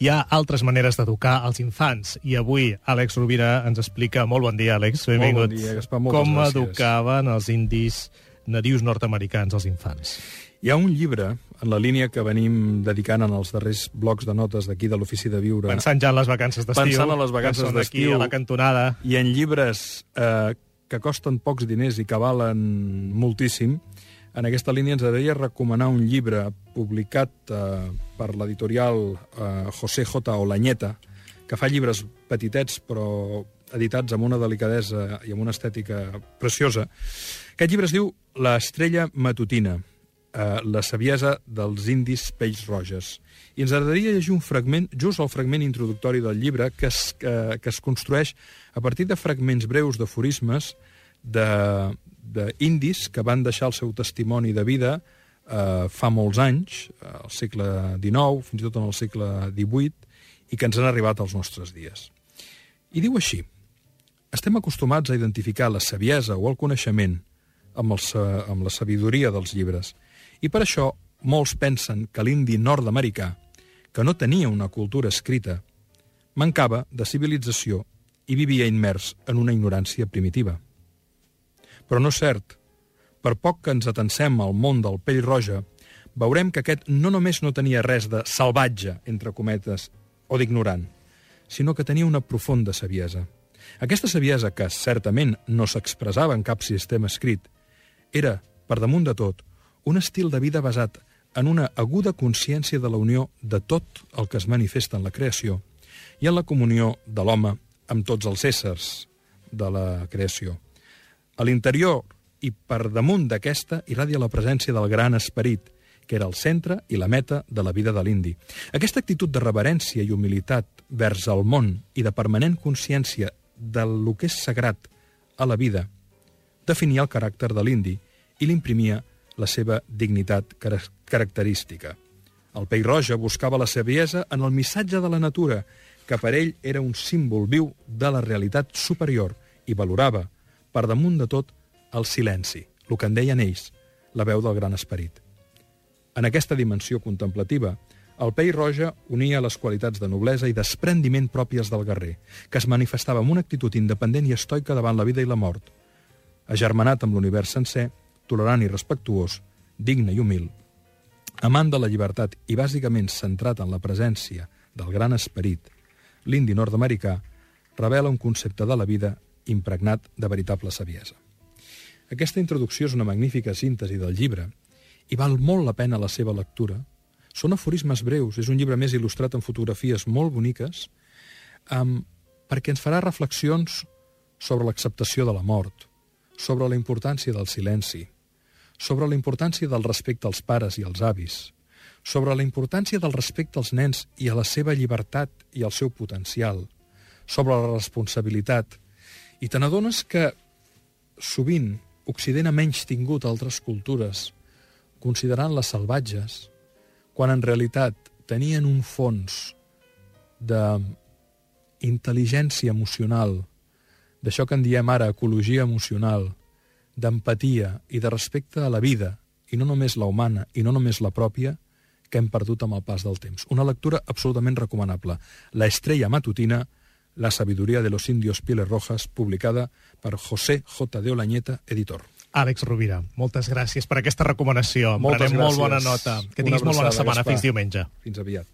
hi ha altres maneres d'educar els infants. I avui Àlex Rovira ens explica... Molt bon dia, Àlex. Benvingut. Molt bon dia, Gaspar. Moltes Com gràcies. educaven els indis nadius nord-americans als infants. Hi ha un llibre, en la línia que venim dedicant en els darrers blocs de notes d'aquí de l'Ofici de Viure, Pensant ja en les vacances d'estiu. Pensant en les vacances d'estiu. a la cantonada. i en llibres eh, que costen pocs diners i que valen moltíssim, en aquesta línia ens agradaria recomanar un llibre publicat eh, per l'editorial eh, José J. Olañeta, que fa llibres petitets però editats amb una delicadesa i amb una estètica preciosa. Aquest llibre es diu La estrella matutina, eh, la saviesa dels indis pells roges. I ens agradaria llegir un fragment, just el fragment introductori del llibre, que es, que, que es construeix a partir de fragments breus d'aforismes d'indis que van deixar el seu testimoni de vida eh, fa molts anys, eh, al segle XIX, fins i tot en el segle XVIII, i que ens han arribat als nostres dies. I diu així, estem acostumats a identificar la saviesa o el coneixement amb, el, sa- amb la sabidoria dels llibres, i per això molts pensen que l'indi nord-americà, que no tenia una cultura escrita, mancava de civilització i vivia immers en una ignorància primitiva. Però no és cert. Per poc que ens atensem al món del pell roja, veurem que aquest no només no tenia res de salvatge, entre cometes, o d'ignorant, sinó que tenia una profunda saviesa. Aquesta saviesa, que certament no s'expressava en cap sistema escrit, era, per damunt de tot, un estil de vida basat en una aguda consciència de la unió de tot el que es manifesta en la creació i en la comunió de l'home amb tots els éssers de la creació. A l'interior i per damunt d'aquesta irradia la presència del gran esperit, que era el centre i la meta de la vida de l'indi. Aquesta actitud de reverència i humilitat vers el món i de permanent consciència del lo que és sagrat a la vida definia el caràcter de l'indi i l'imprimia la seva dignitat cara- característica. El pell roja buscava la saviesa en el missatge de la natura, que per ell era un símbol viu de la realitat superior i valorava, per damunt de tot, el silenci, el que en deien ells, la veu del gran esperit. En aquesta dimensió contemplativa, el pell roja unia les qualitats de noblesa i desprendiment pròpies del guerrer, que es manifestava amb una actitud independent i estoica davant la vida i la mort, agermanat amb l'univers sencer, tolerant i respectuós, digne i humil, amant de la llibertat i bàsicament centrat en la presència del gran esperit, l'indi nord-americà revela un concepte de la vida impregnat de veritable saviesa. Aquesta introducció és una magnífica síntesi del llibre i val molt la pena la seva lectura. Són aforismes breus, és un llibre més il·lustrat amb fotografies molt boniques, um, perquè ens farà reflexions sobre l'acceptació de la mort, sobre la importància del silenci, sobre la importància del respecte als pares i als avis, sobre la importància del respecte als nens i a la seva llibertat i al seu potencial, sobre la responsabilitat. I te n'adones que sovint Occident ha menys tingut altres cultures, considerant-les salvatges, quan en realitat tenien un fons de intel·ligència emocional, d'això que en diem ara ecologia emocional, d'empatia i de respecte a la vida, i no només la humana i no només la pròpia, que hem perdut amb el pas del temps. Una lectura absolutament recomanable. La estrella matutina, La sabiduría de los indios pieles rojas, publicada per José J. de Olañeta, editor. Àlex Rovira, moltes gràcies per aquesta recomanació. Moltes prenem molt gràcies. bona nota. Que tinguis molt bona setmana. Fins diumenge. Fins aviat.